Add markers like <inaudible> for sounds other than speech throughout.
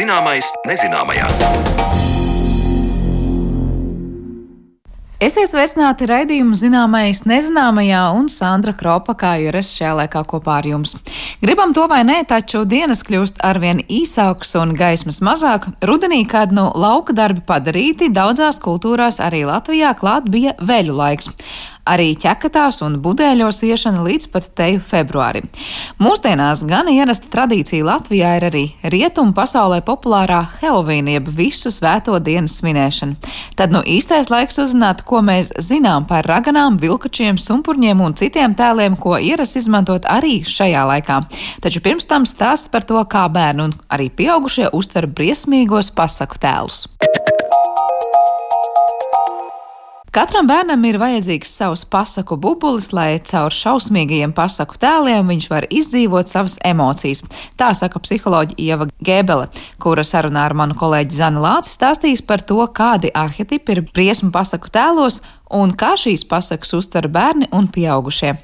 Zināmais nezināmajā. Esiet sveicināti raidījumu zināmais nezināmajā un Sandra Kropa, kā ierasts šajā laikā kopā ar jums. Gribam to vai nē, taču dienas kļūst arvien īsākas un gaismas mazāk. Rudenī, kad nu lauka darbi padarīti, daudzās kultūrās arī Latvijā klāt bija veļu laiks arī ķekatās un budēļos iešana līdz pat teju februārim. Mūsdienās gan ierasta tradīcija Latvijā ir arī rietumu pasaulē populārā Helovīna, jeb visu svēto dienas svinēšana. Tad nu īstais laiks uzzināt, ko mēs zinām par raganām, vilkačiem, sumpurņiem un citiem tēliem, ko ieras izmantot arī šajā laikā. Taču pirms tam stāsts par to, kā bērni un arī pieaugušie uztver briesmīgos pasaku tēlus. Katram bērnam ir vajadzīgs savs pasaku bubulis, lai caur šausmīgajiem pasaku tēliem viņš var izdzīvot savas emocijas. Tā saka psiholoģija Ieva Gēbele, kura sarunā ar manu kolēģi Zanu Lāci stāstīs par to, kādi arhetipi ir briesmu pasaku tēlos un kā šīs pasakas uztver bērni un pieaugušie.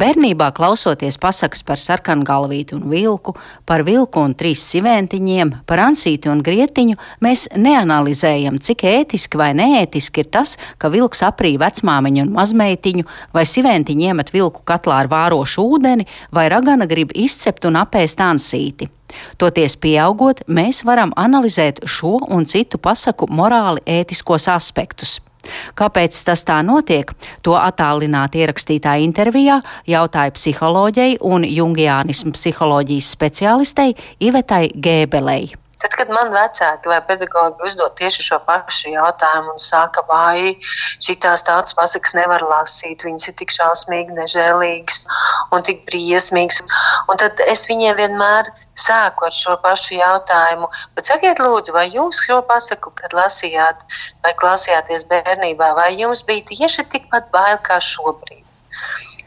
Bērnībā klausoties pasakas par sarkanu galvīti un vilku, par vilku un trīs siventiņiem, par ansīti un grietiņu, mēs neanalizējam, cik ētiski vai neētiski ir tas, ka vilks aprī vecmāmiņu un mazmeitiņu, vai siventiņi iemet vilku katlā ar vārošu ūdeni, vai ragana grib izcept un apēst ansīti. Toties pieaugot, mēs varam analizēt šo un citu pasaku morāli ētiskos aspektus. Kāpēc tas tā notiek? To attālināti ierakstītā intervijā jautāja psiholoģijai un jungiānismu psiholoģijas speciālistei Ivetai Gēbelei. Tad, kad man vecāki vai pedagogi uzdod tieši šo pašu jautājumu un saka, vai šīs tautas pasakas nevar lasīt, viņas ir tik šausmīgi, nežēlīgas un tik briesmīgas, un tad es viņiem vienmēr sāku ar šo pašu jautājumu. Bet sakiet, lūdzu, vai jūs šo pasaku, kad lasījāt vai klausījāties bērnībā, vai jums bija tieši tikpat bail kā šobrīd?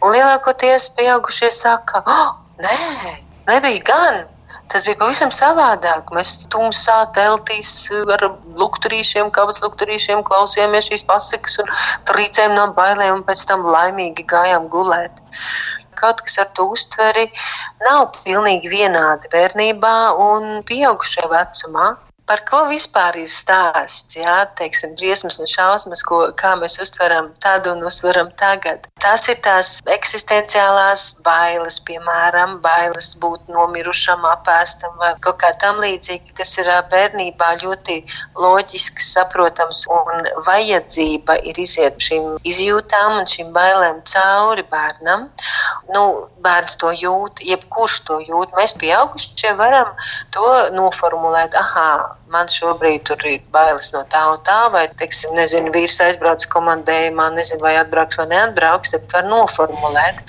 Un lielākoties pieaugušie saka, oh, nē, nebija gan. Tas bija pavisam savādāk. Mēs tumsā teltīs ar lukturīšiem, kāpēc lukturīšiem klausījāmies šīs pasakas un trīcējām no bailēm un pēc tam laimīgi gājām gulēt kaut kas ar to uztveri nav pilnīgi vienādi bērnībā un pieaugušajā vecumā. Par ko vispār ir stāsts? Jā, teiksim, briesmas un šausmas, ko, kā mēs uztveram tad un uztveram tagad. Tās ir tās eksistenciālās bailes, piemēram, bailes būt nomirušam, apēstam vai kaut kā tam līdzīgi, kas ir bērnībā ļoti loģisks, saprotams, un vajadzība ir iziet šīm izjūtām un šīm bailēm cauri bērnam. Nu, bērns to jūt, jebkurš to jūt. Mēs pieaugušie varam to noformulēt. Aha, man šobrīd ir bailes no tā un tā, vai, teiksim, nezinu, vīrs aizbrauc komandējumā, nezinu, vai atbrauks vai neatbrauks, tad var noformulēt.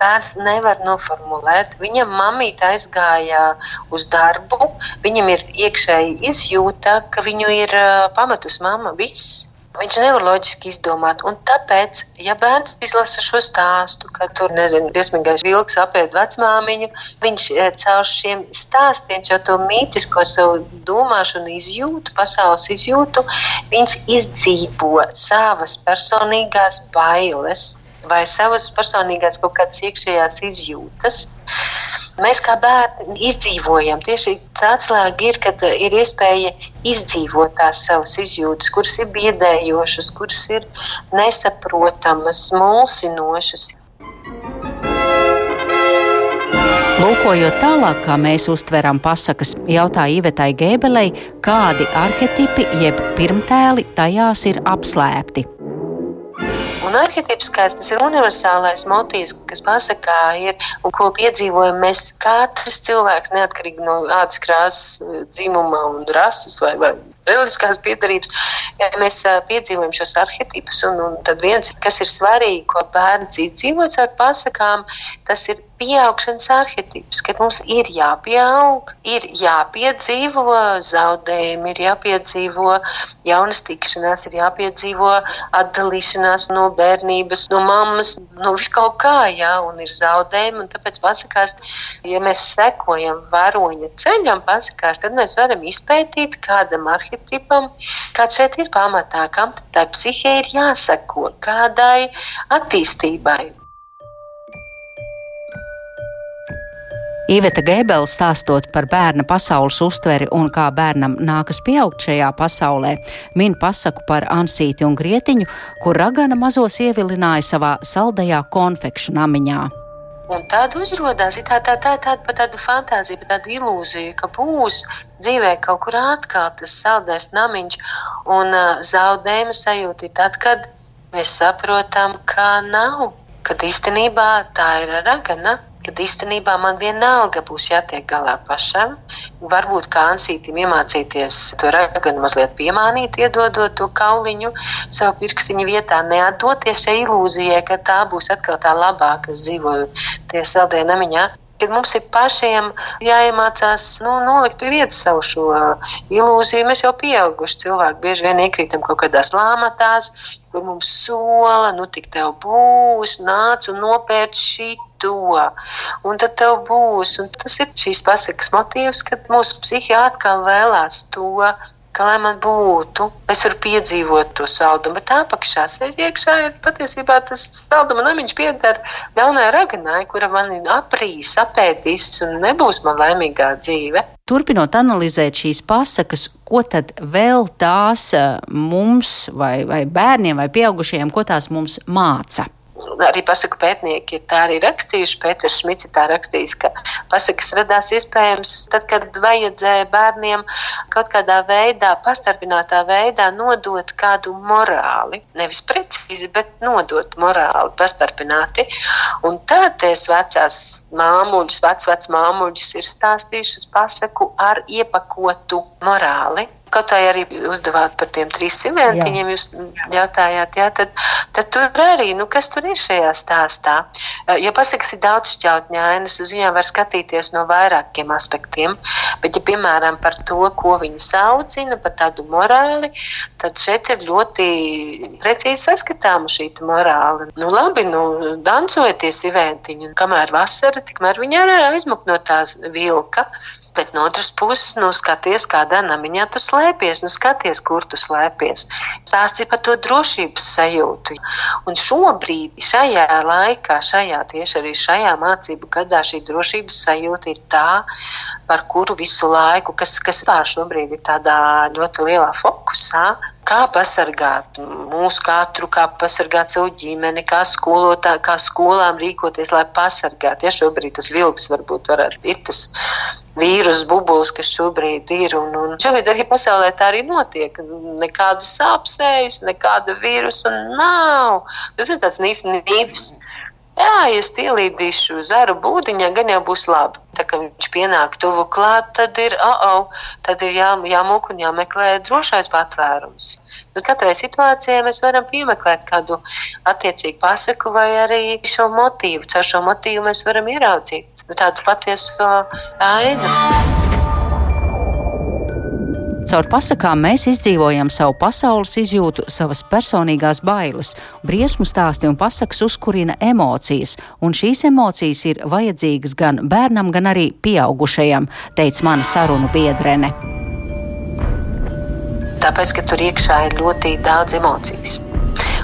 Bērns nevar noformulēt. Viņam mamīte aizgāja uz darbu, viņam ir iekšēji izjūta, ka viņu ir pametus mamma. Viss. Viņš nevar loģiski izdomāt. Un tāpēc, ja bērns izlasa šo stāstu, ka tur, nezinu, briesmīgais vilks apiet vecmāmiņu, viņš eh, caur šiem stāstiem, jau to mītisko savu domāšanu, izjūtu, pasaules izjūtu, viņš izdzīvo savas personīgās bailes vai savas personīgās kaut kādas iekšējās izjūtas. Mēs kā bērni izdzīvojam. Tieši tā atslēga ir, kad ir iespēja izdzīvot tās savas izjūtas, kuras ir biedējošas, kuras ir nesaprotamas, mulsinošas. Lūkojot tālāk, kā mēs uztveram pasakas, jautāja Ivetai Gēbelei, kādi arhetipi jeb pirmtēli tajās ir apslēpti. Un arhitektūriskais tas ir universālais motīvs, kas pasakā ir un ko piedzīvojam mēs katrs cilvēks, neatkarīgi no ādas krāsas, dzimuma un rases vai, vai reliģiskās piedarības, ja mēs piedzīvojam šos arhetipus. Un, un tad viens, kas ir svarīgi, ko bērns izdzīvots ar pasakām, tas ir pieaugšanas arhitekts, kad mums ir jāpieaug, ir jāpiedzīvo zaudējumi, ir jāpiedzīvo jaunas tikšanās, ir jāpiedzīvo atdalīšanās no bērnības, no mammas, no kaut kā, jā, un ir zaudējumi. Un tāpēc pasakās, ja mēs sekojam varoņa ceļam, pasakās, tad mēs varam izpētīt kādam arhetipam, kāds šeit ir pamatā, kam tā psihē ir jāseko, kādai attīstībai. Iveta Gēbela stāstot par bērna pasaules uztveri un kā bērnam nākas pieaugt šajā pasaulē, min pasaku par ansīti un grietiņu, kur ragana mazos ievilināja savā saldajā konfekšu namiņā. Un tāda uzrādās, tā, tā, tā, tā, tā, tāda fantāzija, tā, tāda ilūzija, ka būs dzīvē kaut kur atkal tas saldais namiņš, un uh, zaudējuma sajūta ir tad, kad mēs saprotam, ka nav, kad īstenībā tā ir ragana kad īstenībā man vienalga būs jātiek galā pašam. Varbūt kā ansītim iemācīties to raganu mazliet piemānīt, iedodot to kauliņu savu pirkstiņu vietā, neatdoties šai ilūzijai, ka tā būs atkal tā labā, kas dzīvo tie saldē namiņā kad mums ir pašiem jāiemācās nu, nolikt pie vietas savu šo ilūziju. Mēs jau pieauguši cilvēki bieži vien iekrītam kaut kādās lāmatās, kur mums sola, nu tik tev būs, nāc un nopērc šito, un tad tev būs. Un tas ir šīs pasakas motīvs, kad mūsu psihija atkal vēlās to ka lai man būtu, es varu piedzīvot to saldumu, bet apakšā sēž iekšā ir patiesībā tas salduma namiņš pieder ļaunai raganai, kura mani aprīs, apēdīs un nebūs man laimīgā dzīve. Turpinot analizēt šīs pasakas, ko tad vēl tās eh, mums, vai, vai bērniem, vai pieaugušajiem, ko tās mums māca? Arī pasaku pētnieki ir tā arī rakstījuši. Pēters Šmits ir tā rakstījis, ka pasakas radās iespējams tad, kad vajadzēja bērniem kaut kādā veidā, pastarpinātā veidā nodot kādu morāli. Nevis precīzi, bet nodot morāli pastarpināti. Un tad es vecās māmuļus, vec, vec māmuļus ir stāstījušas pasaku ar iepakotu morāli. Kaut vai arī uzdevāt par tiem trīs simentiņiem, jūs jautājāt, jā, tad, tad tur arī, nu, kas tur ir šajā stāstā? Jo pasakas ir daudz šķautņainas, uz viņām var skatīties no vairākiem aspektiem, bet, ja piemēram par to, ko viņi saucina, par tādu morāli, tad šeit ir ļoti precīzi saskatāma šī morāla. Nu, labi, nu, dancojieties iventiņu, un kamēr vasara, tikmēr viņi arī aizmuk no tās vilka. Bet no otras puses, nu, skaties, kādā namiņā tu slēpies, nu, skaties, kur tu slēpies. Stāsts ir par to drošības sajūtu. Un šobrīd, šajā laikā, šajā tieši arī šajā mācību gadā, šī drošības sajūta ir tā, par kuru visu laiku, kas, kas pār šobrīd ir tādā ļoti lielā fokusā kā pasargāt mūsu katru, kā pasargāt savu ģimeni, kā, skolotā, kā skolām rīkoties, lai pasargātu. Ja šobrīd tas vilks varbūt varētu ir tas vīrusu bubulis, kas šobrīd ir. Un, un šobrīd arī pasaulē tā arī notiek. Nekādas sāpes, nekāda vīrusa nav. Tas ir tāds nifs. Jā, es ielīdīšu zaru būdiņā, gan jau būs labi. Tā kā viņš pienāk tuvu klāt, tad ir, oh, oh, tad ir jā, jāmūk un jāmeklē drošais patvērums. Nu, katrai situācijai mēs varam piemeklēt kādu attiecīgu pasaku vai arī šo motīvu. Caur šo motīvu mēs varam ieraudzīt nu, tādu patieso ainu. Caur pasakām mēs izdzīvojam savu pasaules izjūtu, savas personīgās bailes. Briesmu stāsti un pasakas uzkurina emocijas, un šīs emocijas ir vajadzīgas gan bērnam, gan arī pieaugušajam, teica mana sarunu biedrene. Tāpēc, ka tur iekšā ir ļoti daudz emocijas.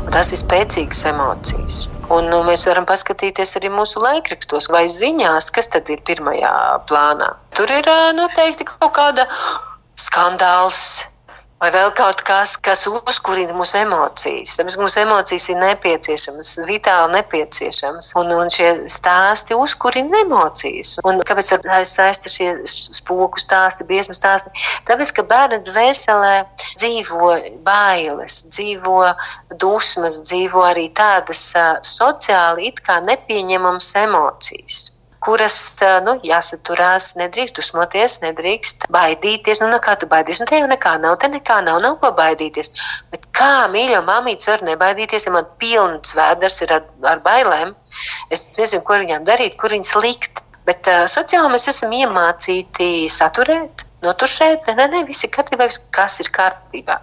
Un tas ir spēcīgas emocijas. Un, nu, mēs varam paskatīties arī mūsu laikrakstos vai ziņās, kas tad ir pirmajā plānā. Tur ir noteikti kaut kāda skandāls. Vai vēl kaut kas, kas uzkurina mūsu emocijas. Tāpēc mūsu emocijas ir nepieciešamas, vitāli nepieciešamas. Un, un šie stāsti uzkurina emocijas. Un kāpēc saista šie spoku stāsti, briesmu stāsti? Tāpēc, ka bērna dvēselē dzīvo bailes, dzīvo dusmas, dzīvo arī tādas sociāli it kā nepieņemamas emocijas. Kuras nu, jāsaturās, nedrīkst dusmoties, nedrīkst baidīties. Nu, kā tu baidies? Nu, te jau nekā nav, te nekā nav, nav ko baidīties. Bet kā mīļo mamītes var nebaidīties, ja man pilns vēders ir ar, ar bailēm? Es nezinu, ko viņām darīt, kur viņas likt. Bet uh, sociāli mēs esam iemācīti saturēt, notušēt, nē, nē, nē, viss ir kārtībā, kas ir kārtībā.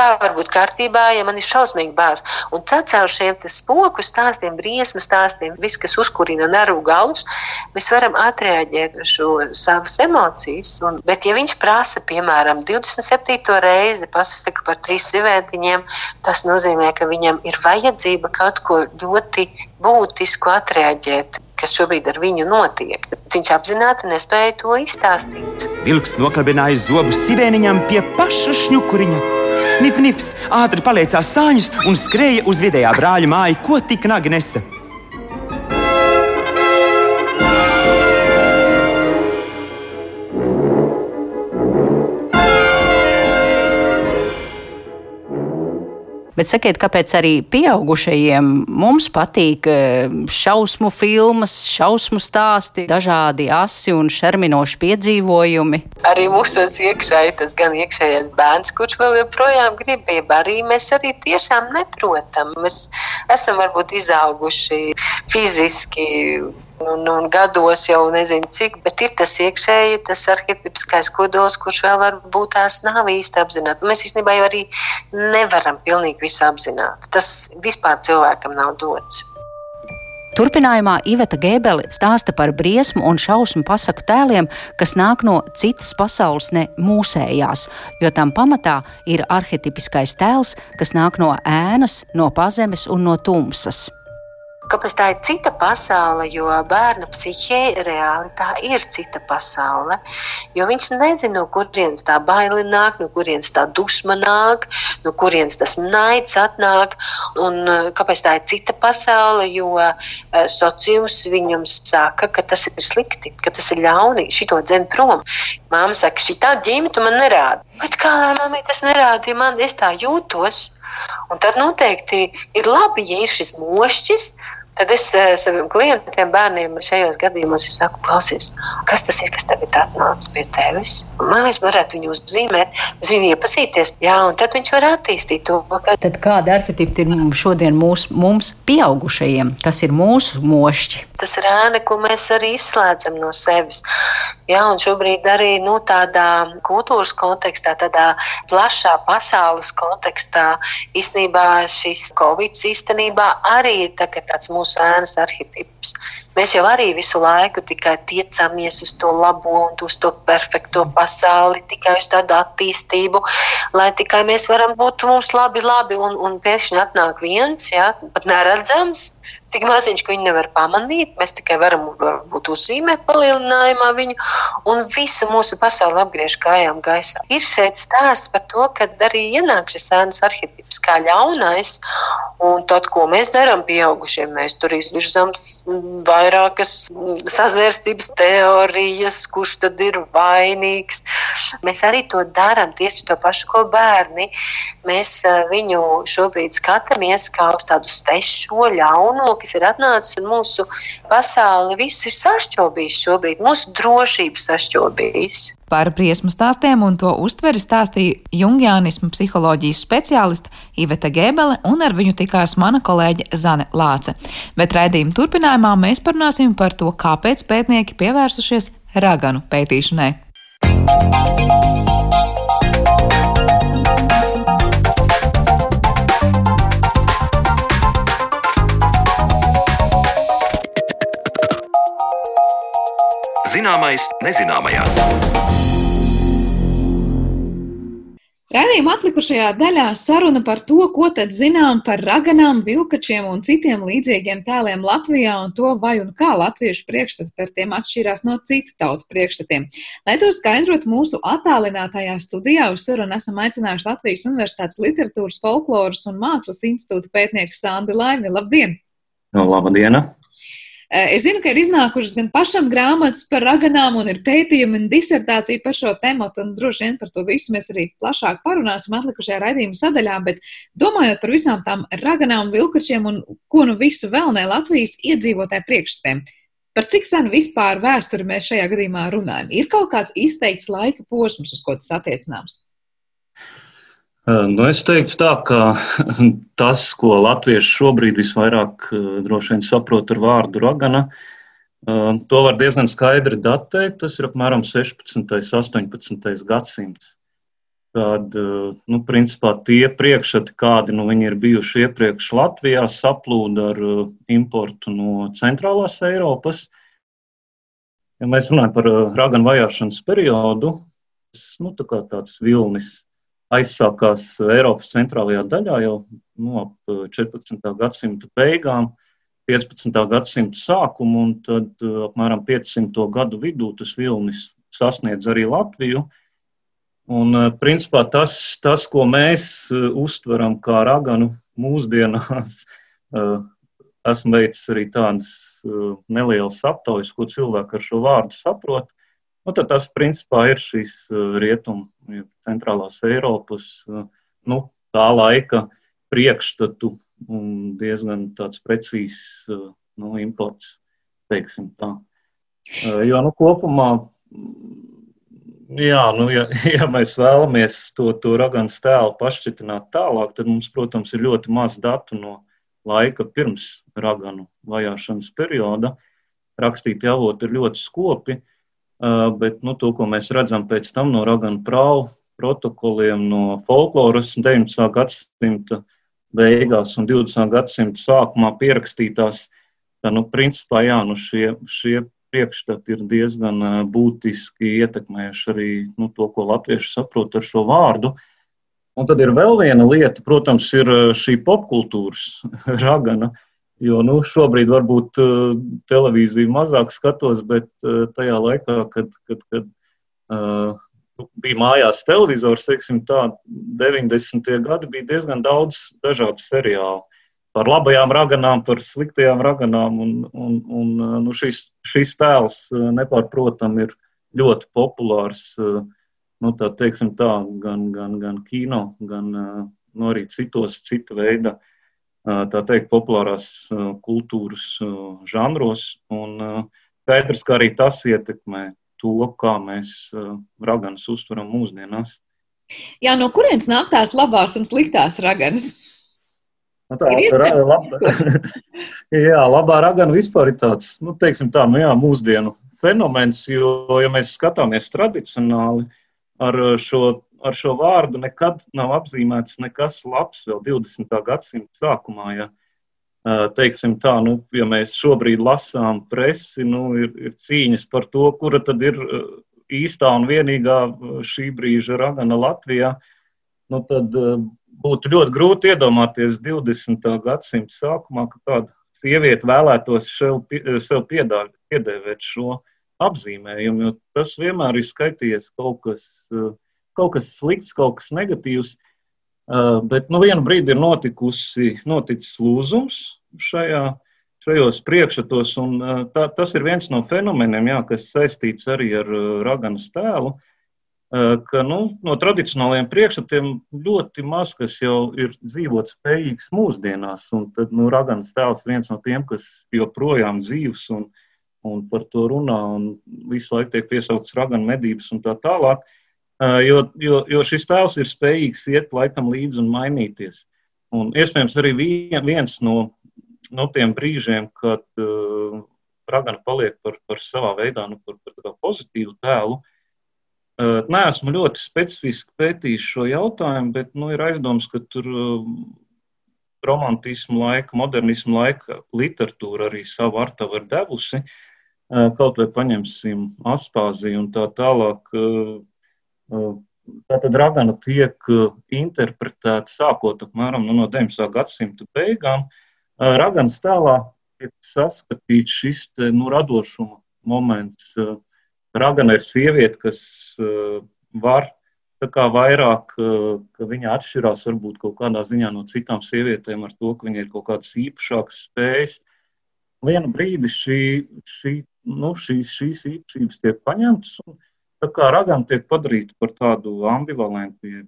Kā var būt kārtībā, ja man ir šausmīgi bāz? Un tad caur šiem spoku stāstiem, briesmu stāstiem, viss, kas uzkurina nervu galus, mēs varam atreaģēt šo savas emocijas. Un, bet, ja viņš prasa, piemēram, 27. reizi pasaku par trīs siventiņiem, tas nozīmē, ka viņam ir vajadzība kaut ko ļoti būtisku atreaģēt kas šobrīd ar viņu notiek. Viņš apzināti nespēja to izstāstīt. Vilks noklabināja zobus sivēniņam pie paša šņukuriņa. Nif, nifs ātri paliecās sāņus un skrēja uz vidējā brāļa māju, ko tik nagi nesa. Bet sakiet, kāpēc arī pieaugušajiem mums patīk eh, šausmu filmas, šausmu stāsti, dažādi asi un šerminoši piedzīvojumi? Arī mūsos iekšā ir tas gan iekšējais bērns, kurš vēl joprojām grib, jeb arī mēs arī tiešām neprotam. Mēs esam varbūt izauguši fiziski un, un gados jau nezinu cik, bet ir tas iekšēji, tas arhitektūriskais kodols, kurš vēl varbūt tās nav īsti apzināts. Mēs īstenībā jau arī nevaram pilnīgi visu apzināt. Tas vispār cilvēkam nav dots. Turpinājumā Iveta Gēbele stāsta par briesmu un šausmu pasaku tēliem, kas nāk no citas pasaules, ne mūsējās, jo tam pamatā ir arhetipiskais tēls, kas nāk no ēnas, no pazemes un no tumsas kāpēc tā ir cita pasaule, jo bērna psihē reāli tā ir cita pasaule. Jo viņš nezina, no kurienes tā baila nāk, no kurienes tā dusma nāk, no kurienes tas naids atnāk. Un, eh, kāpēc tā ir cita pasaule? Jo uh, sociums viņam saka, ka tas ir slikti, ka tas ir ļauni, šito dzen prom. Māma saka, šī tā ģimene man nerādi. Bet kā lai mamma tas nerādīja man, es tā jūtos. Un tad noteikti ir labi, ja ir šis mošķis, Tad es uh, saviem klientiem, bērniem šajos gadījumos saku, klausies, kas tas ir, kas tagad atnāca pie tevis. Man liekas, varētu viņu uzzīmēt, uz viņu iepazīties. Jā, un tad viņš var attīstīt to. Ka... Tad kāda arhitekta ir šodien mūs, mums, pieaugušajiem, kas ir mūsu mošķi? Tas ir ēna, ko mēs arī izslēdzam no sevis. Jā, un šobrīd arī nu, tādā kultūras kontekstā, tādā plašā pasaules kontekstā, īstenībā šis Covid īstenībā arī ir tā, tāds mūsu ēnas arhitekts. Mēs jau arī visu laiku tikai tiecamies uz to labo un uz to perfekto pasauli, tikai uz tādu attīstību, lai tikai mēs varam būt mums labi, labi un, un pēkšņi atnāk viens, jā, pat neredzams tik maziņš, ka viņu nevar pamanīt. Mēs tikai varam būt uzzīmēt palielinājumā viņu un visu mūsu pasauli apgriež kājām gaisā. Ir šeit stāsts par to, ka arī ienāk šis ēnas arhitekts kā ļaunais. Un tad, ko mēs darām, pieaugušie, mēs tur izvirzām vairākas sazvērstības teorijas, kurš tad ir vainīgs. Mēs arī to darām tieši to pašu, ko bērni. Mēs viņu šobrīd skatāmies kā uz tādu svešo, ļauno, kas ir atnācis un mūsu pasauli visu ir sašķobījis šobrīd, mūsu drošību sašķobījis. Par briesmu stāstiem un to uztveri stāstīja jungianismu psiholoģijas speciāliste Iveta Gēbele, un ar viņu tikās mana kolēģe Zane Lāce. Bet raidījuma turpinājumā mēs parunāsim par to, kāpēc pētnieki pievērsušies raganu pētīšanai. Zināmais nezināmajā. Radījuma atlikušajā daļā saruna par to, ko tad zinām par raganām, vilkačiem un citiem līdzīgiem tēliem Latvijā un to, vai un kā latviešu priekšstati par tiem atšķīrās no citu tautu priekšstatiem. Lai to skaidrotu mūsu attālinātajā studijā, uz sarunu esam aicinājuši Latvijas Universitātes literatūras, folkloras un mākslas institūta pētnieku Sandi Laimi. Labdien! No, labdien! Eh, es zinu, ka ir iznākušas gan pašam grāmatas par raganām, un ir pētījumi un disertācija par šo tematu, un droši vien par to visu mēs arī plašāk parunāsim atlikušajā raidījuma sadaļā, bet domājot par visām tām raganām, vilkačiem un ko nu visu vēl ne Latvijas iedzīvotāju priekšstiem. Par cik senu vispār vēsturi mēs šajā gadījumā runājam? Ir kaut kāds izteikts laika posms, uz ko tas attiecināms? Nu, es teiktu, tā, ka <laughs> tas, ko latvieši šobrīd visvairāk droši vien saprot ar vārdu ragana, to var diezgan skaidri datēt. Tas ir apmēram 16. un 18. gadsimts. Kad nu, principā, tie priekšstati, kādi nu, ir bijuši iepriekš Latvijā, saplūda ar importu no centrālās Eiropas. Ja mēs runājam par raganu vajāšanas periodu, tas nu, tā tāds vilnis aizsākās Eiropas centrālajā daļā jau no nu, 14. gadsimta beigām, 15. gadsimta sākumu, un tad apmēram 500. gadu vidū tas vilnis sasniedz arī Latviju. Un, eh, principā, tas, tas, ko mēs eh, uztveram kā raganu mūsdienās, <laughs> eh, esmu veicis arī tādas nelielas aptaujas, ko cilvēki ar šo vārdu saprot. Nu, tas, principā, ir šīs rietumu, centrālās Eiropas, nu, tā laika priekšstatu un diezgan tāds precīzs nu, imports. Jo, nu, kopumā Jā, nu, ja, <laughs> ja mēs vēlamies to, to raganu tēlu pašķitināt tālāk, tad mums, protams, ir ļoti maz datu no laika pirms raganu vajāšanas perioda. Rakstīti avoti ir ļoti skopi, bet nu, to, ko mēs redzam pēc tam no raganu prāvu protokoliem, no folkloras 19. gadsimta beigās un 20. gadsimta sākumā pierakstītās, tad, nu, principā, jā, nu, šie, šie priekšstati ir diezgan būtiski ietekmējuši arī nu, to, ko latvieši saprot ar šo vārdu. Un tad ir vēl viena lieta, protams, ir šī popkultūras <laughs> ragana. Jo nu, šobrīd varbūt televīziju mazāk skatos, bet tajā laikā, kad, kad, kad uh, bija mājās televizors, teiksim, tā, 90. gadi bija diezgan daudz dažādu seriālu par labajām raganām, par sliktajām raganām. Un, un, un, nu, šis, šis tēls nepārprotami ir ļoti populārs. Nu, tā, teiksim, tā, gan, gan, gan kino, gan nu, arī citos cita veida tā teikt, populārās kultūras žanros. Un skaidrs, ka arī tas ietekmē to, kā mēs raganas uztveram mūsdienās. Jā, no kurienes nāk tās labās un sliktās raganas? Nu, tā ir laba, <laughs> jā, labā ragana vispār ir tāds, nu, teiksim tā, nu jā, mūsdienu fenomens, jo, ja mēs skatāmies tradicionāli ar šo, ar šo vārdu, nekad nav apzīmēts nekas labs vēl 20. gadsimta sākumā. Ja. Teiksim tā, nu, ja mēs šobrīd lasām presi, nu, ir, ir cīņas par to, kura tad ir īstā un vienīgā šī brīža ragana Latvijā, nu, tad būtu ļoti grūti iedomāties 20. gadsimta sākumā, ka kāda sieviete vēlētos sev, sev piedāvāt šo apzīmējumu, jo tas vienmēr ir skaitījies kaut kas, kaut kas slikts, kaut kas negatīvs. Bet nu, vienu brīdi ir notikusi, noticis lūzums šajā, šajos priekšstatos, un tā, tas ir viens no fenomeniem, jā, kas saistīts arī ar raganas tēlu. Uh, ka nu, no tradicionālajiem priekšstatiem ļoti maz kas jau ir dzīvot spējīgs mūsdienās. Tad nu, Ragans tēls viens no tiem, kas joprojām dzīves un, un par to runā, un visu laiku tiek piesaukts Ragana medības un tā tālāk. Eh, jo, jo, jo šis tēls ir spējīgs iet laikam līdzi un mainīties. Un iespējams arī viens no, no tiem brīžiem, kad uh, Ragana paliek par, par savā veidā nu, par, par pozitīvu tēlu, uh, Nē, esmu ļoti specifiski pētījis šo jautājumu, bet nu, ir aizdoms, ka tur romantismu laika, modernismu laika literatūra arī savu artavu ir devusi. Kaut vai paņemsim Aspāziju un tā tālāk. Tātad Ragana tiek interpretēta sākot apmēram nu, no 19. gadsimta beigām. Raganas tēlā tiek saskatīts šis te, nu, radošuma moments, Ragana ir sieviete, kas uh, var vairāk, uh, ka viņa atšķirās varbūt kaut kādā ziņā no citām sievietēm ar to, ka viņa ir kaut kādas īpašākas spējas. Vienu brīdi šī, šī, nu, šīs, šīs īpašības tiek paņemtas un tā kā ragana tiek padarīta par tādu ambivalentu,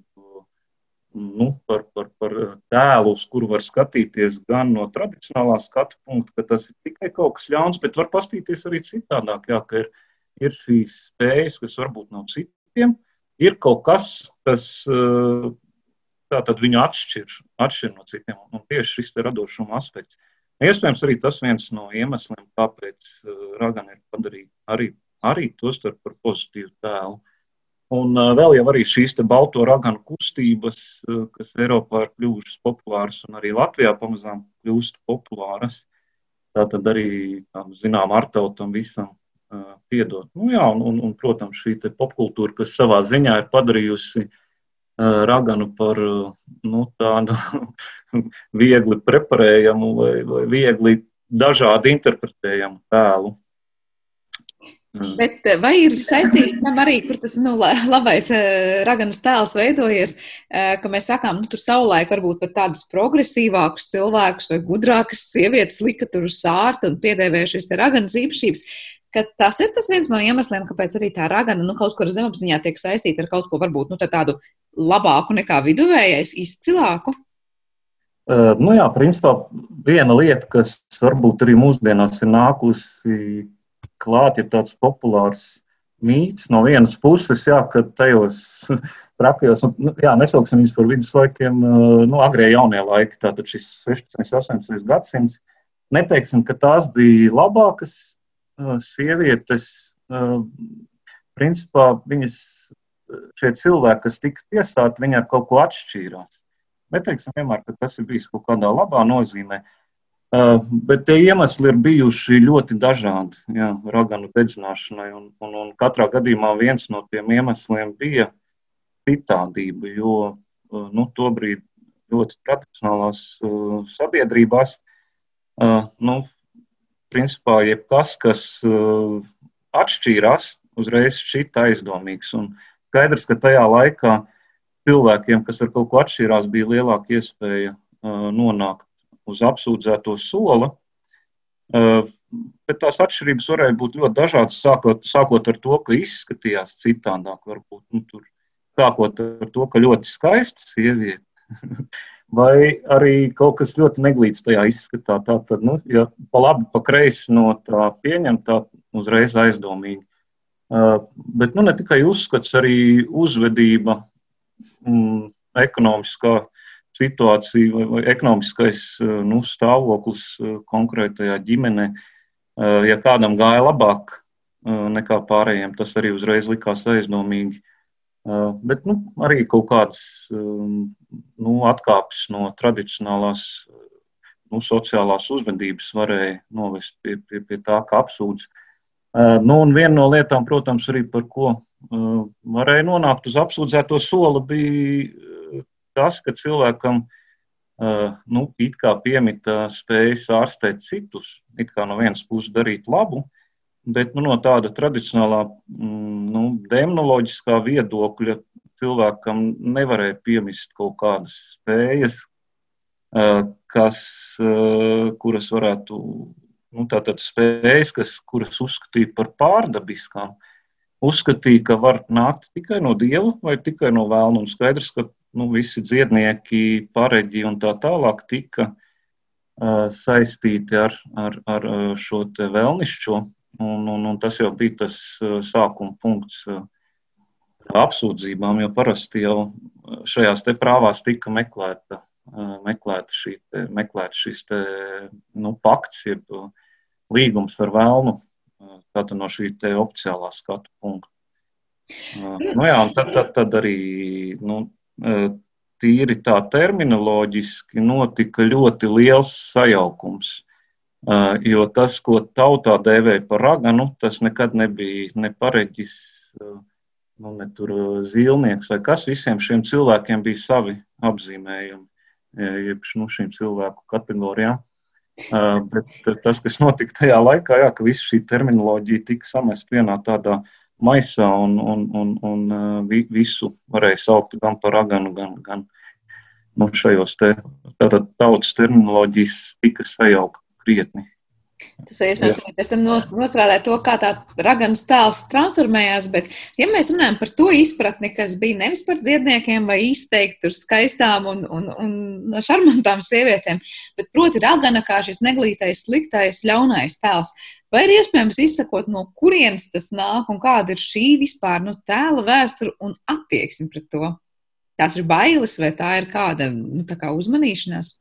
nu, par, par, par tēlu, uz kuru var skatīties gan no tradicionālā skatu punkta, ka tas ir tikai kaut kas ļauns, bet var pastīties arī citādāk, jā, ka ir, ir šīs spējas, kas varbūt nav citiem, ir kaut kas, kas viņu atšķir, atšķir no citiem, un tieši šis radošuma aspekts. Iespējams, arī tas viens no iemesliem, kāpēc Ragana ir padarīta arī, arī to starp par pozitīvu tēlu. Un vēl jau arī šīs balto raganu kustības, kas Eiropā ir kļuvušas populāras un arī Latvijā pamazām kļūst populāras. Tā tad arī, zinām, ar tautam visam piedot. Nu, jā, un, un, un, protams, šī popkultūra, kas savā ziņā ir padarījusi raganu par nu, tādu <laughs> viegli preparējamu vai, vai viegli dažādi interpretējamu tēlu. Mm. Bet eh, vai ir saistīts tam arī, kur tas nu, labais uh, raganas tēls veidojies, uh, ka mēs sakām, nu, tur savulaik varbūt pat tādus progresīvākus cilvēkus vai gudrākas sievietes lika tur uz sārta un piedēvēja šīs raganas īpašības, ka tas ir tas viens no iemesliem, kāpēc arī tā ragana nu, kaut kur zemapziņā tiek saistīta ar kaut ko varbūt nu, tādu labāku nekā viduvējais, izcilāku. Uh, nu jā, principā viena lieta, kas varbūt arī mūsdienās ir nākusi klāt, ja tāds populārs mīts no vienas puses, jā, ka tajos <laughs> trakajos, nu, jā, nesauksim viņus par viduslaikiem, nu, agrē jaunie laiki, tātad šis 16. un 18. gadsimts, neteiksim, ka tās bija labākas sievietes, principā viņas, šie cilvēki, kas tika tiesāti, viņi ar kaut ko atšķīrās. Neteiksim vienmēr, ka tas ir bijis kaut kādā labā nozīmē, Uh, bet tie iemesli ir bijuši ļoti dažādi jā, raganu dedzināšanai. Un, un, un katrā gadījumā viens no tiem iemesliem bija citādība, jo uh, nu, tobrīd ļoti tradicionālās uh, sabiedrībās, nu, principā jebkas, kas atšķīrās, uzreiz šķita aizdomīgs. Un skaidrs, ka tajā laikā cilvēkiem, kas ar kaut ko atšķīrās, bija lielāka iespēja nonākt uz apsūdzēto sola. Uh, bet tās atšķirības varēja būt ļoti dažādas, sākot, sākot ar to, ka izskatījās citādāk. Varbūt, nu, tur, sākot ar to, ka ļoti skaista sieviete, <laughs> vai arī kaut kas ļoti neglīts tajā izskatā. Tā tad, nu, ja pa labi, pa kreisi no tā pieņemtā, uzreiz aizdomīgi. Uh, bet nu, ne tikai uzskats, arī uzvedība, mm, ekonomiskā situācija vai, vai ekonomiskais eh, nu, stāvoklis eh, konkrētajā ģimenē. Eh, ja kādam gāja labāk nekā pārējiem, tas arī uzreiz likās aizdomīgi. Bet nu, arī kaut kādas nu, atkāpes no tradicionālās nu, sociālās uzvedības varēja novest pie, pie, pie tā, ka apsūdz. Nu, un viena no lietām, protams, arī par ko varēja nonākt uz apsūdzēto soli, bija tas, ka cilvēkam uh, nu, it kā piemita spējas ārstēt citus, it kā no vienas puses darīt labu, bet nu, no tāda tradicionālā, mm, nu, demonoloģiskā viedokļa cilvēkam nevarēja piemist kaut kādas spējas, uh, kas, uh, kuras varētu, nu, tātad spējas, kas, kuras uzskatīja par pārdabiskām. Uzskatīja, ka var nākt tikai no dieva vai tikai no vēlna. Un skaidrs, ka nu, visi dziednieki, pareģi un tā tālāk tika uh, saistīti ar, ar, ar šo vēlnišķo. Un, un, un tas jau bija tas sākuma punkts uh, apsūdzībām, jo parasti jau šajās te prāvās tika meklēta, uh, meklēta, šī te, meklēta šis te, nu, pakts, jeb līgums ar vēlnu, tātad no šī te oficiālā skatu punkta. Uh, nu jā, un tad, tad, tad arī nu, tīri tā terminoloģiski notika ļoti liels sajaukums. Jo tas, ko tautā dēvēja par raganu, tas nekad nebija ne pareģis, nu, ne tur zīlnieks vai kas. Visiem šiem cilvēkiem bija savi apzīmējumi, jeb nu, šīm cilvēku kategorijām. Bet tas, kas notika tajā laikā, jā, ka visa šī terminoloģija tika samest vienā tādā uh, maisā un, un, un, un visu varēja saukt gan par raganu, gan, gan nu, šajos te, tātad tautas terminoloģijas tika sajaukt krietni. Tas iespējams arī pēc tam nostrādāja to, kā tā raganas tēls transformējās, bet ja mēs runājam par to izpratni, kas bija nevis par dziedniekiem vai izteikti skaistām un, un, un šarmantām sievietēm, bet proti ragana kā šis neglītais, sliktais, ļaunais tēls. Vai ir iespējams izsakot, no kurienes tas nāk un kāda ir šī vispār nu, tēla vēsture un attieksme pret to? Tās ir bailes vai tā ir kāda nu, tā kā uzmanīšanās?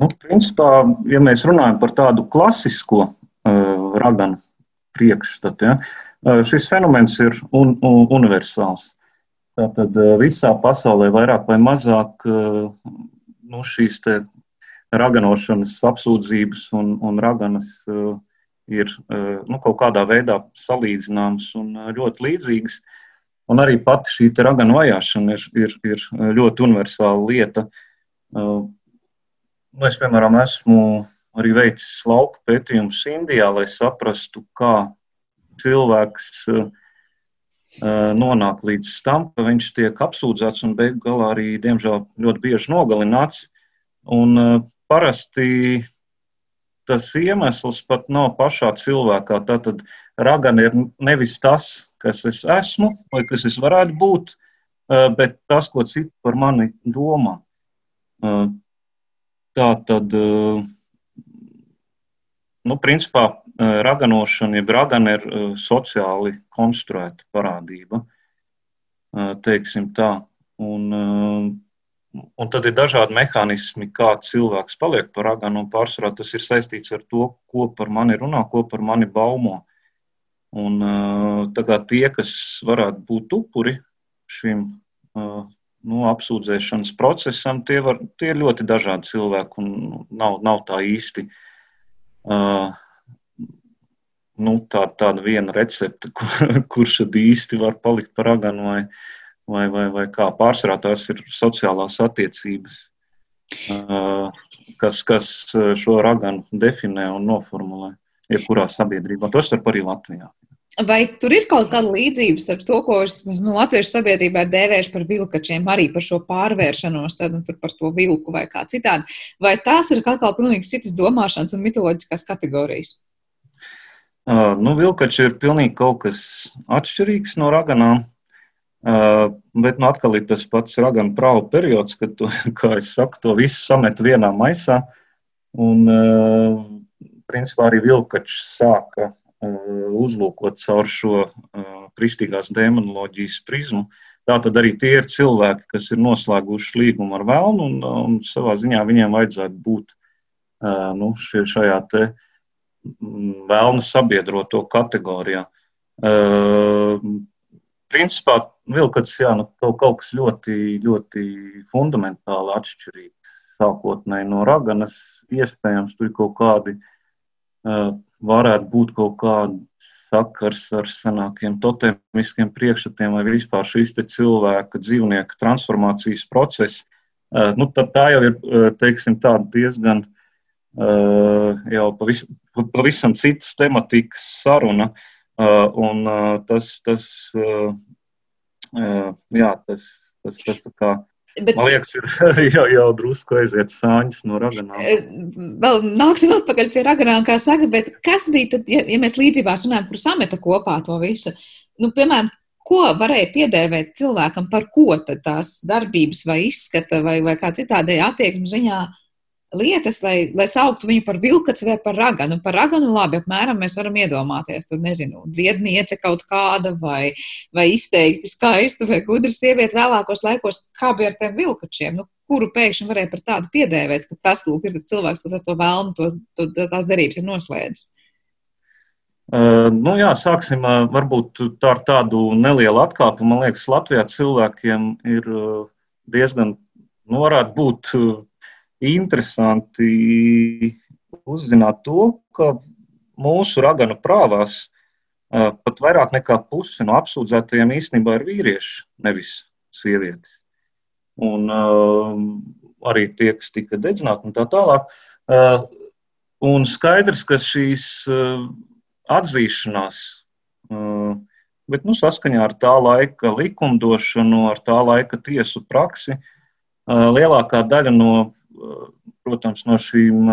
Nu, principā, ja mēs runājam par tādu klasisko uh, raganu priekšstatu, ja, uh, šis fenomens ir un, un, universāls. Tātad uh, visā pasaulē vairāk vai mazāk uh, nu, šīs raganošanas apsūdzības un, un raganas uh, ir uh, nu, kaut kādā veidā salīdzināmas un uh, ļoti līdzīgas. Un arī pati šī raganu vajāšana ir, ir, ir ļoti universāla lieta. Uh, Nu, es, piemēram, esmu arī veicis lauku pētījumus Indijā, lai saprastu, kā cilvēks uh, nonāk līdz tam, ka viņš tiek apsūdzēts un beigu galā arī, diemžēl, ļoti bieži nogalināts. Un uh, parasti tas iemesls pat nav pašā cilvēkā. Tātad ragana ir nevis tas, kas es esmu vai kas es varētu būt, bet tas, ko citi par mani domā. Tā tad, eh, nu, principā, eh, raganošana, jeb ragana ir eh, sociāli konstruēta parādība, teiksim tā. Un, un tad ir dažādi mehānismi, kā cilvēks paliek par raganu, un pārsvarā tas ir saistīts ar to, ko par mani runā, ko par mani baumo. Un tagad tie, kas varētu būt upuri šim nu, apsūdzēšanas procesam, tie, var, tie ir ļoti dažādi cilvēki un nav, nav tā īsti uh, nu, tā, tāda viena recepte, <laughs> kur, kurš tad īsti var palikt par aganu vai, vai, vai, vai kā. Pārsvarā tās ir sociālās attiecības, uh, kas, kas šo raganu definē un noformulē jebkurā sabiedrībā, tostarp arī Latvijā. Vai tur ir kaut kāda līdzība starp to, ko es, nu, latviešu sabiedrībā ir dēvējuši par vilkačiem, arī par šo pārvēršanos, tad, nu, par to vilku vai kā citādi? Vai tās ir kaut kāda pilnīgi citas domāšanas un mitoloģiskās kategorijas? Uh, nu, vilkači ir pilnīgi kaut kas atšķirīgs no raganām. Uh, bet nu, atkal ir tas pats raganu prāvu periods, kad, to, <laughs> kā es saku, to visu samet vienā maisā. Un, uh, principā, arī vilkačs sāka uzlūkot caur šo uh, kristīgās demonoloģijas prizmu. Tā tad arī tie ir cilvēki, kas ir noslēguši līgumu ar vēlnu, un, un savā ziņā viņiem vajadzētu būt uh, nu, šie, šajā te mm, vēlna sabiedroto kategorijā. Principā vilkats jā, nu, kaut, kaut kas ļoti, ļoti fundamentāli atšķirīgs. Sākotnēji no raganas, iespējams, tur ir kaut kādi uh, varētu būt kaut kāds sakars ar senākiem totemiskiem priekšstatiem vai vispār šīs cilvēka dzīvnieka transformācijas process, uh, nu, tā jau ir uh, teiksim, diezgan uh, jau pavisam, pavisam citas tematikas saruna. Un tas, tas, jā, tas, tas, tas tā kā Bet, Man liekas, ir <laughs> jau, jau drusku aiziet sāņus no raganām. Eh, vēl nāksim atpakaļ pie raganām, kā saka, bet kas bija tad, ja, ja mēs līdzībās runājam par sameta kopā to visu? Nu, piemēram, ko varēja piedēvēt cilvēkam, par ko tad tās darbības vai izskata vai, vai kā citādēji attieksmi ziņā lietas, lai, lai sauktu viņu par vilkaci vai par raganu. Par raganu labi, apmēram mēs varam iedomāties, tur nezinu, dziedniece kaut kāda vai, vai izteikti skaista vai gudra sieviete vēlākos laikos, kā bija ar tiem vilkačiem. Nu, kuru pēkšņi varēja par tādu piedēvēt, ka tas lūk, ir tas cilvēks, kas ar to vēlmu tos, to, tās derības ir noslēdzis. Uh, nu jā, sāksim uh, varbūt tā ar tādu nelielu atkāpi. Man liekas, Latvijā cilvēkiem ir uh, diezgan, nu, varētu būt interesanti uzzināt to, ka mūsu raganu prāvās pat vairāk nekā pusi no apsūdzētajiem īstenībā ir vīrieši, nevis sievietes. Un uh, arī tie, kas tika dedzināti un tā tālāk. Uh, un skaidrs, ka šīs uh, atzīšanās, uh, bet nu, saskaņā ar tā laika likumdošanu, ar tā laika tiesu praksi, uh, lielākā daļa no protams, no šīm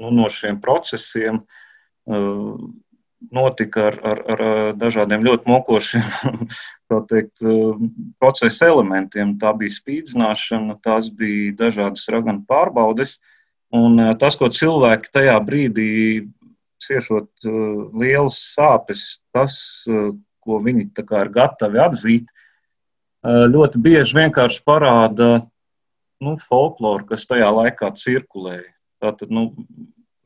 nu, no šiem procesiem notika ar, ar, ar dažādiem ļoti mokošiem <laughs> teikt, procesa elementiem. Tā bija spīdzināšana, tās bija dažādas raganu pārbaudes. Un tas, ko cilvēki tajā brīdī ciešot lielas sāpes, tas, ko viņi ir gatavi atzīt, ļoti bieži vienkārši parāda nu, folkloru, kas tajā laikā cirkulēja. Tātad, nu,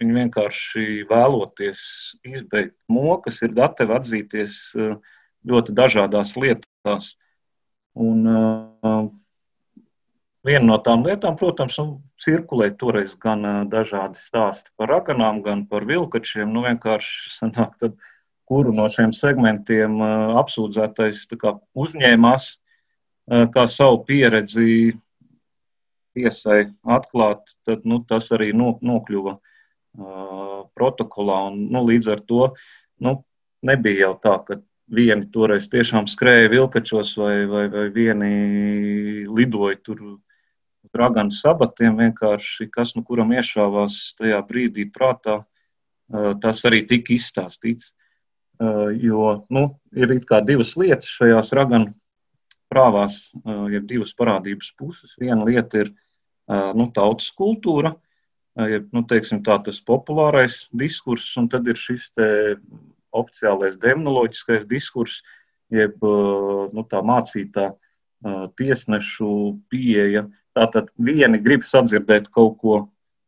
Viņi vienkārši vēloties izbeigt mokas, ir gatavi atzīties eh, ļoti dažādās lietās. Un, uh, viena no tām lietām, protams, nu, cirkulē toreiz gan uh, dažādi stāsti par raganām, gan par vilkačiem. Nu, vienkārši <laughs> sanāk, tad, kuru no šiem segmentiem uh, apsūdzētais kā, uzņēmās uh, kā savu pieredzi tiesai atklāt, tad nu, tas arī no, nokļuva uh, protokolā. Un, nu, līdz ar to nu, nebija jau tā, ka vieni toreiz tiešām skrēja vilkačos vai, vai, vai vieni lidoja tur raganu sabatiem. Vienkārši kas nu kuram iešāvās tajā brīdī prātā, tas arī tika izstāstīts. Jo nu, ir divas lietas šajās raganu prāvās, ir divas parādības puses. Viena lieta ir nu, tautas kultūra, ir nu, teiksim, tā, tas populārais diskurss, un tad ir šis oficiālais demonoloģiskais diskurss, jeb nu, tā mācītā tiesnešu pieeja. Tātad vieni grib sadzirdēt kaut ko,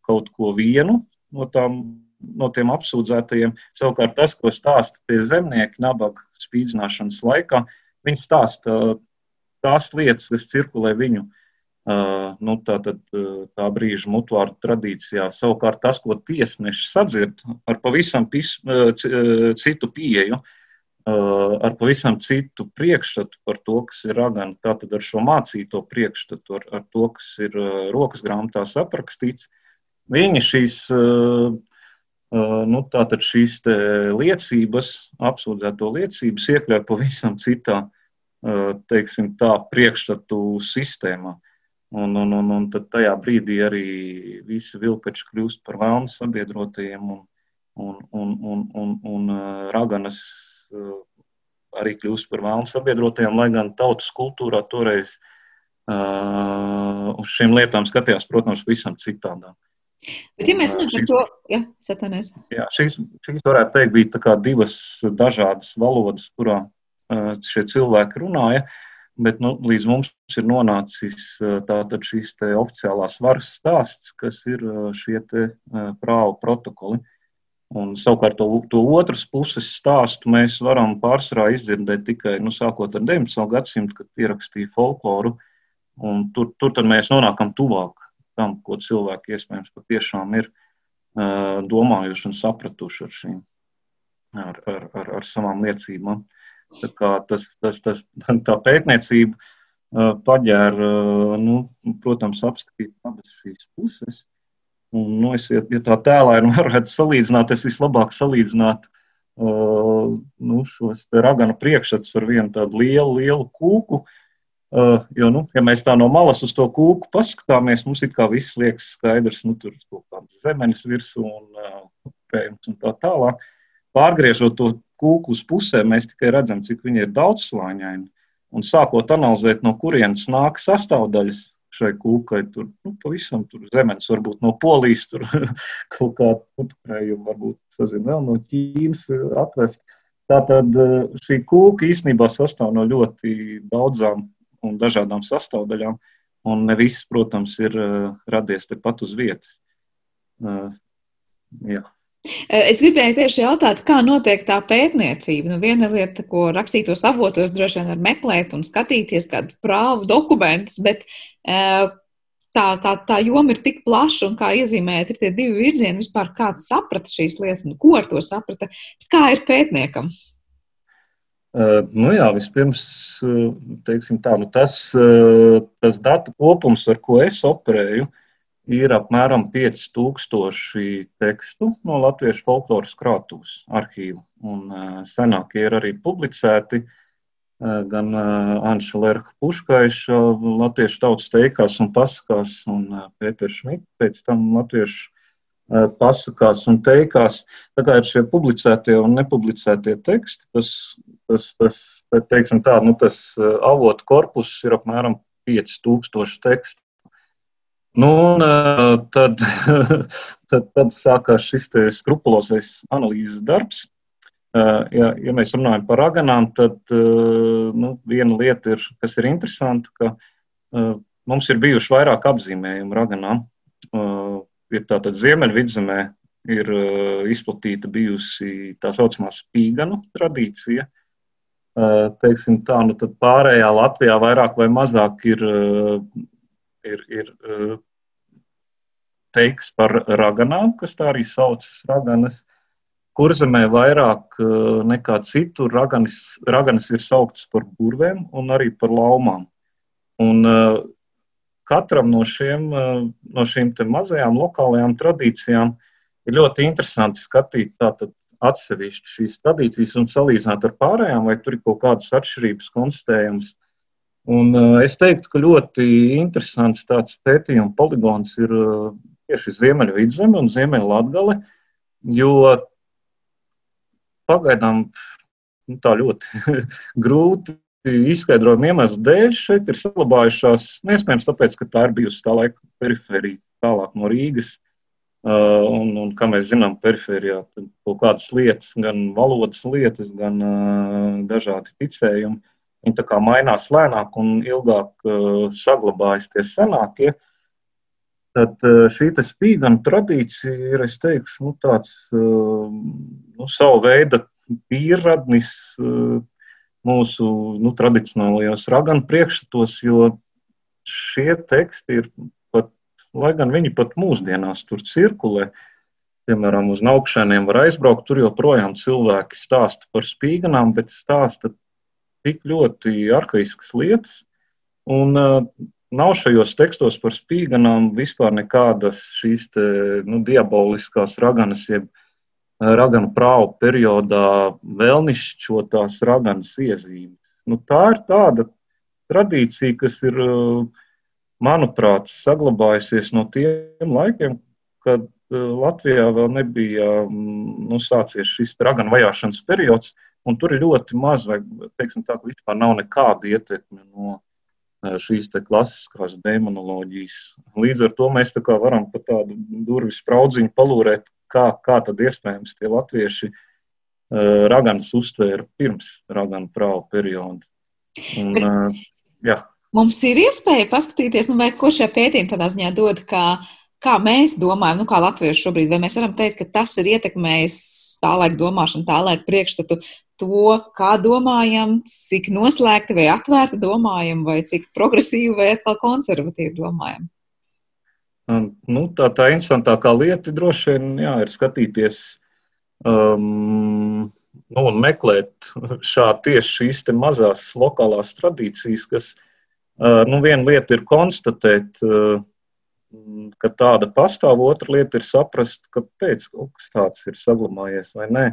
kaut ko vienu no, tām, no tiem apsūdzētajiem, savukārt tas, ko stāsta tie zemnieki nabaga spīdzināšanas laikā, viņi stāsta tās lietas, kas cirkulē viņu uh, nu, tā, tad, tā brīža mutvāru tradīcijā. Savukārt tas, ko tiesneši sadzird ar pavisam pis, citu pieeju, ar pavisam citu priekšstatu par to, kas ir ragana, tātad ar šo mācīto priekšstatu, ar, ar to, kas ir rokas grāmatās aprakstīts, viņi šīs, nu, tātad šīs liecības, apsūdzēto liecības iekļauj pavisam citā, teiksim tā, priekšstatu sistēmā. Un, un, un, un tad tajā brīdī arī visi vilkači kļūst par vēlnu sabiedrotajiem, un, un, un, un, un, un raganas arī kļūst par vēlnu sabiedrotajiem, lai gan tautas kultūrā toreiz uh, uz šīm lietām skatījās, protams, visam citādāk. Bet, ja mēs runājam par to, ja, satanēs. Jā, šīs, šīs varētu teikt bija divas dažādas valodas, kurā uh, šie cilvēki runāja. Bet nu, līdz mums ir nonācis tātad šīs oficiālās varas stāsts, kas ir šie prāvu protokoli. Un, savukārt, to, to otras puses stāstu mēs varam pārsvarā izdzirdēt tikai nu, sākot ar 19. gadsimtu, kad pierakstīja folkloru. Tur, tur mēs nonākam tuvāk tam, ko cilvēki iespējams patiešām ir uh, domājuši un sapratuši ar šīm, ar, ar, ar, ar savām liecībām. Uh, Tas, tas, tas, tā pētniecība paģēra, nu, protams, apskatīt abas šīs puses. Un, nu, es, ja, ja tā tēlēni <laughs> varētu salīdzināt, es vislabāk salīdzinātu uh, nu, šos raganu priekšstats ar vienu tādu lielu, lielu kūku. Uh, jo, nu, ja mēs tā no malas uz to kūku paskatāmies, mums it kā viss liekas skaidrs, nu, tur ir kaut kāds zemenis virsū un, uh, un tā tālāk. Pārgriežot to kūku uz pusēm, mēs tikai redzam, cik viņi ir daudzslāņaini. Un sākot analizēt, no kurienes nāk sastāvdaļas šai kūkai, tur nu, pavisam tur zemes, varbūt no polijas, tur <laughs> kaut kāda putekļa, varbūt sazin, vēl no Ķīnas atvest. Tātad eh, šī kūka īstenībā sastāv no ļoti daudzām un dažādām sastāvdaļām, un ne viss, protams, ir uh, radies tepat uz vietas. Uh, jā. Eh, es gribēju tieši jautāt, kā notiek tā pētniecība. Nu, viena lieta, ko rakstītos avotos, droši vien var meklēt un skatīties kādu prāvu dokumentus, bet eh, tā, tā, tā joma ir tik plaša un kā iezīmēt, ir tie divi virzieni vispār, kāds saprata šīs lietas un ko ar to saprata. Kā ir pētniekam? Uh, nu jā, vispirms, teiksim tā, nu tas, tas datu kopums, ar ko es operēju, uh, ir apmēram 5000 tekstu no latviešu folkloras krātuves arhīvu. Un, uh, senākie ir arī publicēti uh, gan uh, Anša Lerha Puškaiša latviešu tautas teikās un pasakās, un Pēters Šmits pēc tam latviešu pasakās un teikās. Tā kā ir šie publicētie un nepublicētie teksti, tas, tas, tas, teiksim tā, nu, tas avotu korpus ir apmēram 5000 tekstu. Nu, un, tad, <laughs> tad, tad sākās šis skrupulozais analīzes darbs. Ja, ja mēs runājam par raganām, tad nu, viena lieta, ir, kas ir interesanta, ka mums ir bijuši vairāk apzīmējumu raganām ir tātad Ziemeļvidzemē ir izplatīta bijusi tā saucamā spīganu tradīcija. Teiksim tā, nu tad pārējā Latvijā vairāk vai mazāk ir, ir, ir teiks par raganām, kas tā arī saucas raganas. Kurzemē vairāk nekā citur raganis, raganis ir saukts par burvēm un arī par laumām. Un, uh, katram no, šiem, eh, no šīm mazajām lokālajām tradīcijām ir ļoti interesanti skatīt tātad atsevišķi šīs tradīcijas un salīdzināt ar pārējām, vai tur ir kaut kādas atšķirības konstatējums. Un uh, es teiktu, ka ļoti interesants tāds pētījuma poligons ir uh, tieši Ziemeļvidzeme un Ziemeļlatgale, jo pagaidām nu, tā ļoti <laughs> grūti izskaidrojumu iemeslu dēļ šeit ir saglabājušās, iespējams, tāpēc, ka tā ir bijusi tā laika periferija tālāk no Rīgas. Uh, un, un, kā mēs zinām, perifērijā kaut kādas lietas, gan valodas lietas, gan uh, dažādi ticējumi, viņi tā kā mainās lēnāk un ilgāk uh, saglabājas tie senākie. Tad uh, šī spīdana tradīcija ir, es teikšu, nu, tāds uh, nu, savu veidu pieradnis mūsu nu, tradicionālajos raganu priekšstatos, jo šie teksti ir pat, lai gan viņi pat mūsdienās tur cirkulē, piemēram, uz augšēniem var aizbraukt, tur joprojām cilvēki stāsta par spīganām, bet stāsta tik ļoti arhaiskas lietas, un uh, nav šajos tekstos par spīganām vispār nekādas šīs te, nu, diaboliskās raganas, jeb uh, raganu prāvu periodā vēlnišķotās raganas iezīmes. Nu, tā ir tāda tradīcija, kas ir, manuprāt, saglabājusies no tiem laikiem, kad Latvijā vēl nebija nu, sācies šis raganu vajāšanas periods, un tur ir ļoti maz, vai teiksim tā, ka vispār nav nekāda ietekme no šīs klasiskās demonoloģijas. Līdz ar to mēs varam pa tādu durvju spraudziņu palūrēt, kā, kā tad iespējams tie latvieši uh, raganas uztvēra pirms raganu prāvu perioda. Un, uh, jā. Mums ir iespēja paskatīties, nu, vai ko šie pētījumi tādā ziņā dod, kā, kā mēs domājam, nu, kā latvieši šobrīd, vai mēs varam teikt, ka tas ir ietekmējis tā laika domāšanu, tā laika priekšstatu, to, kā domājam, cik noslēgti vai atvērti domājam, vai cik progresīvi vai atkal konservatīvi domājam. Nu, tā, tā interesantākā lieta droši vien jā, ir skatīties um, nu, un meklēt šādi tieši šīs mazās lokālās tradīcijas, kas uh, nu, viena lieta ir konstatēt, uh, ka tāda pastāv, otra lieta ir saprast, kāpēc kaut kas tāds ir saglabājies vai nē.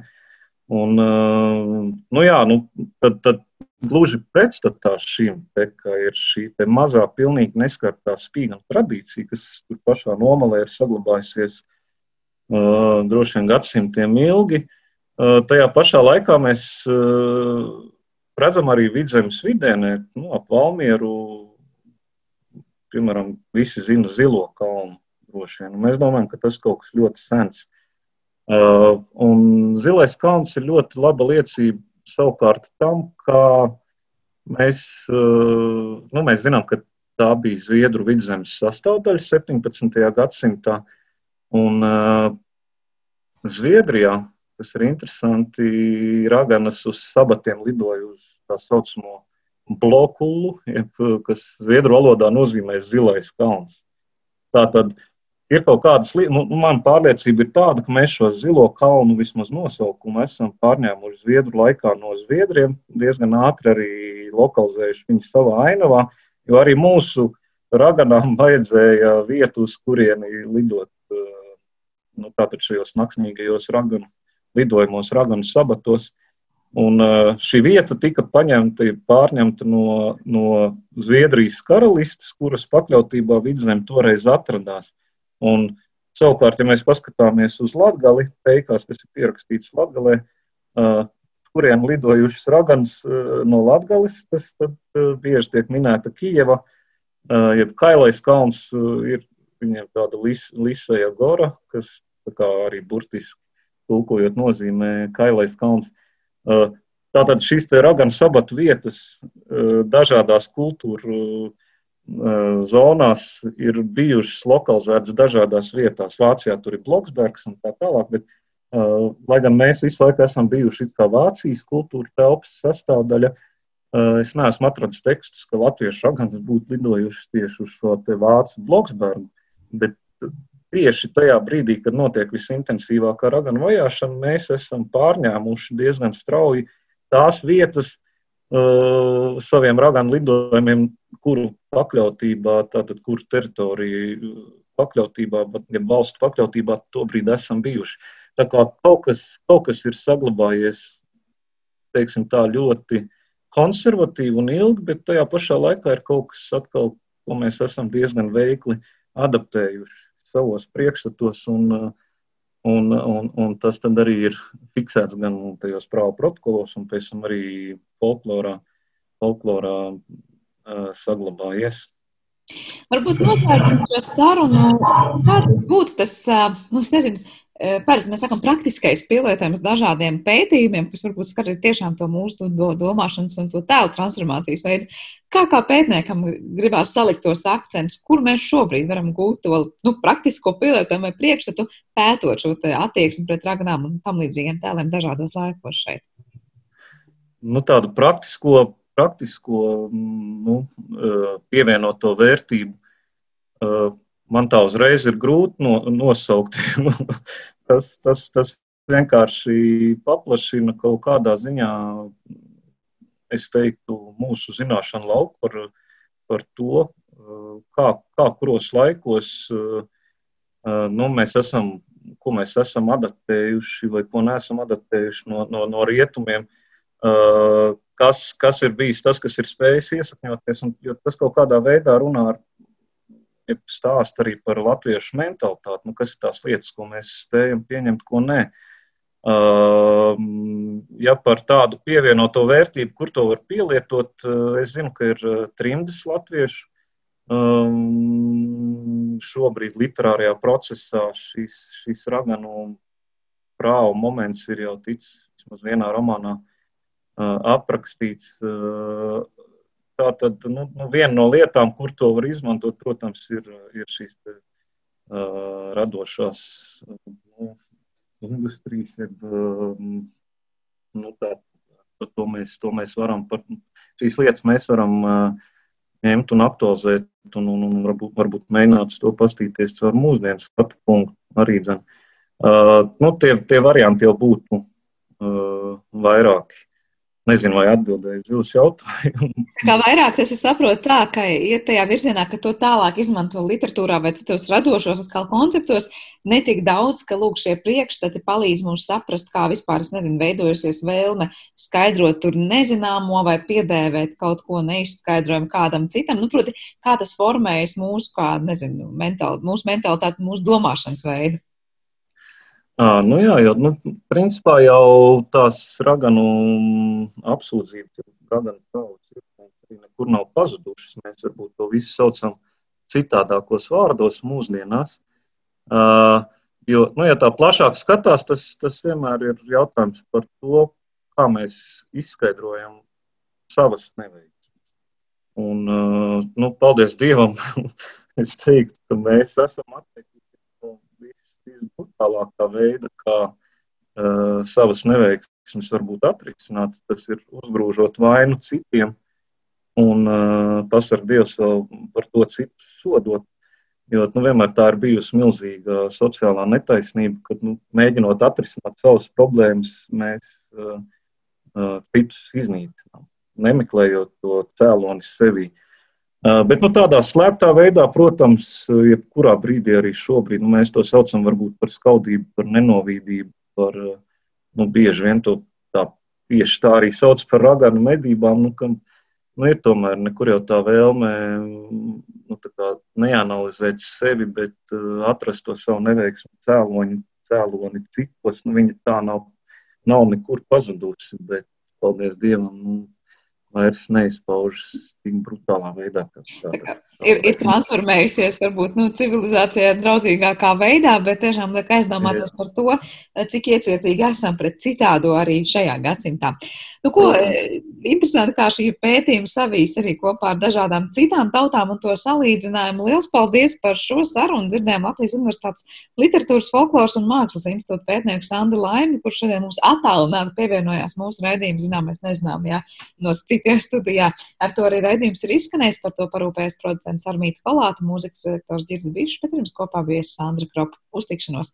Un, uh, nu, jā, nu, tad, tad Gluži pretstatā šim te, ir šī mazā, pilnīgi neskartā spīgana tradīcija, kas tur pašā nomalē ir saglabājusies uh, droši vien gadsimtiem ilgi. Uh, tajā pašā laikā mēs uh, redzam arī vidzemes vidienē, nu, ap Valmieru, piemēram, visi zina zilo kalnu. Mēs domājam, ka tas kaut kas ļoti sens. Uh, un zilais kalns ir ļoti laba liecība savukārt tam, ka mēs, eh, nu, mēs zinām, ka tā bija Zviedru vidzemes sastāvdaļa 17. gadsimtā. Un uh, Zviedrijā, kas ir interesanti, Raganas uz sabatiem lidoja uz tā saucamo blokulu, jeb, kas Zviedru valodā nozīmē zilais kalns. Tātad ir kaut kādas lietas, nu, man pārliecība ir tāda, ka mēs šo zilo kalnu vismaz nosaukumu esam pārņēmuši Zviedru laikā no Zviedriem, diezgan ātri arī lokalizējuši viņu savā ainavā, jo arī mūsu raganām <laughs> vajadzēja vietu, uz kurieni lidot eh, nu, tātad šajos naktsmīgajos raganu lidojumos, raganu sabatos. Un uh, šī vieta tika paņemta, pārņemta no, no Zviedrijas karalistes, kuras pakļautībā vidzemē toreiz atradās. Un Savukārt, ja mēs paskatāmies uz Latgali, teikās, kas ir pierakstīts Latgalē, kurien lidojušas raganas no Latgales, tas tad bieži tiek minēta Kijeva, jeb Kailais kalns ir viņiem tāda lis, Lisaja Gora, kas arī burtiski tulkojot nozīmē Kailais kalns. Tātad šīs raganu sabatu vietas dažādās kultūru zonās ir bijušas lokalizētas dažādās vietās. Vācijā tur ir Bloksbergs un tā tālāk, bet, lai gan mēs visu laiku esam bijuši kā Vācijas kultūra telpas sastāvdaļa, es neesmu atradzis tekstus, ka latviešu raganas būtu lidojušas tieši uz šo te Vācu Bloksbergu, bet tieši tajā brīdī, kad notiek visintensīvākā raganu vajāšana, mēs esam pārņēmuši diezgan strauji tās vietas, uh, saviem raganu lidojumiem, kuru pakļautībā, tātad kuru teritoriju pakļautībā, ja valstu pakļautībā tobrīd esam bijuši. Tā kā kaut kas, kaut kas ir saglabājies, teiksim tā, ļoti konservatīvi un ilgi, bet tajā pašā laikā ir kaut kas atkal, ko mēs esam diezgan veikli adaptējuši savos priekšstatos un uh, Un, un, un tas arī ir fiksēts gan tajos prāvu protokolos, un pēc tam arī folklorā, folklorā uh, saglabājies. Varbūt noslēdzot šo sarunu, kāds būtu tas, nu, es nezinu, Parasti mēs sakām, praktiskais pielietojums dažādiem pētījumiem, kas varbūt skar tiešām to mūsu do, domāšanas un to tēlu transformācijas veidu. Kā, kā pētniekam gribās salikt tos akcentus, kur mēs šobrīd varam gūt to nu, praktisko pielietojumu vai priekšstatu, pētot šo attieksmi pret raganām un tam līdzīgiem tēliem dažādos laikos šeit? Nu, tādu praktisko, praktisko nu, pievienoto vērtību man tā uzreiz ir grūti no, nosaukt. <laughs> tas, tas, tas vienkārši paplašina kaut kādā ziņā, es teiktu, mūsu zināšanu lauku par, par to, kā, kā kuros laikos nu, mēs esam, ko mēs esam adaptējuši vai ko neesam adaptējuši no, no, no rietumiem. Kas, kas ir bijis tas, kas ir spējis iesakņoties, un tas kaut kādā veidā runā ar ir stāsts arī par latviešu mentalitāti, nu, kas ir tās lietas, ko mēs spējam pieņemt, ko nē. Ja par tādu pievienoto vērtību, kur to var pielietot, es zinu, ka ir trimdes latviešu. Šobrīd literārajā procesā šis, šis raganu prāvu moments ir jau ticis vismaz vienā romānā aprakstīts. Tā tad nu, nu, viena no lietām, kur to var izmantot, protams, ir, ir šīs te, uh, radošās nu, industrijas. Ir, um, nu, tā, to, mēs, to mēs varam, par, šīs lietas mēs varam uh, ņemt un aktualizēt, un, un, un varbūt, varbūt mēģināt to pastīties caur mūsdienu skatu punktu arī. Dzen. Uh, nu, tie, tie varianti jau būtu uh, vairāki. Nezinu, vai atbildēju uz jūsu jautājumu. Kā vairāk es saprotu, tā, ka iet tajā virzienā, ka to tālāk izmanto literatūrā vai citos radošos konceptos, netik daudz, ka lūk šie priekšstati palīdz mums saprast, kā vispār, nezinu, veidojusies vēlme skaidrot tur nezināmo vai piedēvēt kaut ko neizskaidrojumu kādam citam. Nu, proti, kā tas formējas mūsu, kā, nezinu, mental, mūsu mentalitāti, mūsu domāšanas veidu. À, nu jā, jo nu, principā jau tās raganu apsūdzības, raganu kaujas arī nekur nav pazudušas. Mēs varbūt to visu saucam citādākos vārdos mūsdienās. Uh, jo, nu, ja tā plašāk skatās, tas, tas vienmēr ir jautājums par to, kā mēs izskaidrojam savas neveiksmes. Un, uh, nu, paldies Dievam, <laughs> es teiktu, ka mēs esam atteikti visbrutālākā veida, kā uh, savas neveiksmes varbūt atrisināt, tas ir uzgrūžot vainu citiem un uh, pasargāt Dievs vēl par to citus sodot. Jo nu, vienmēr tā ir bijusi milzīga sociālā netaisnība, kad nu, mēģinot atrisināt savas problēmas, mēs uh, uh, citus iznīcinām, nemeklējot to cēloni sevī. Uh, Bet nu, tādā slēptā veidā, protams, jebkurā brīdī arī šobrīd nu, mēs to saucam par skaudību, par nenovīdību, par nu, bieži vien to tā, tieši tā arī sauc par raganu medībām. Nu, kam, nu, ir tomēr nekur jau tā vēlme nu, tā neanalizēt sevi, bet uh, atrast to savu neveiksmu cēloņu, cēloni citos. Nu, viņa tā nav, nav nekur pazudusi, bet paldies Dievam, nu, vairs neizpaužas tik brutālā veidā. Ir, ir transformējusies, varbūt nu, civilizācijā draudzīgākā veidā, bet tiešām liek aizdomāties par to, cik iecietīgi esam pret citādo arī šajā gadsimtā. Nu, ko, interesanti, kā šī pētījuma savīs arī kopā ar dažādām citām tautām un to salīdzinājumu. Liels paldies par šo sarunu. Dzirdējām Latvijas Universitātes literatūras, folkloras un mākslas institūta pētnieku Sandu Laimi, kurš šodien mums attālināti pievienojās mūsu raidījumu, zinām, mēs nezinām, jā, no citiem studijā. Ar to arī raidījums ir izskanējis, par to parūpējas producents Armīta Kolāta, mūzikas redaktors Girds Bišs, bet jums kopā bija Sandra Kropa. Uztikšanos!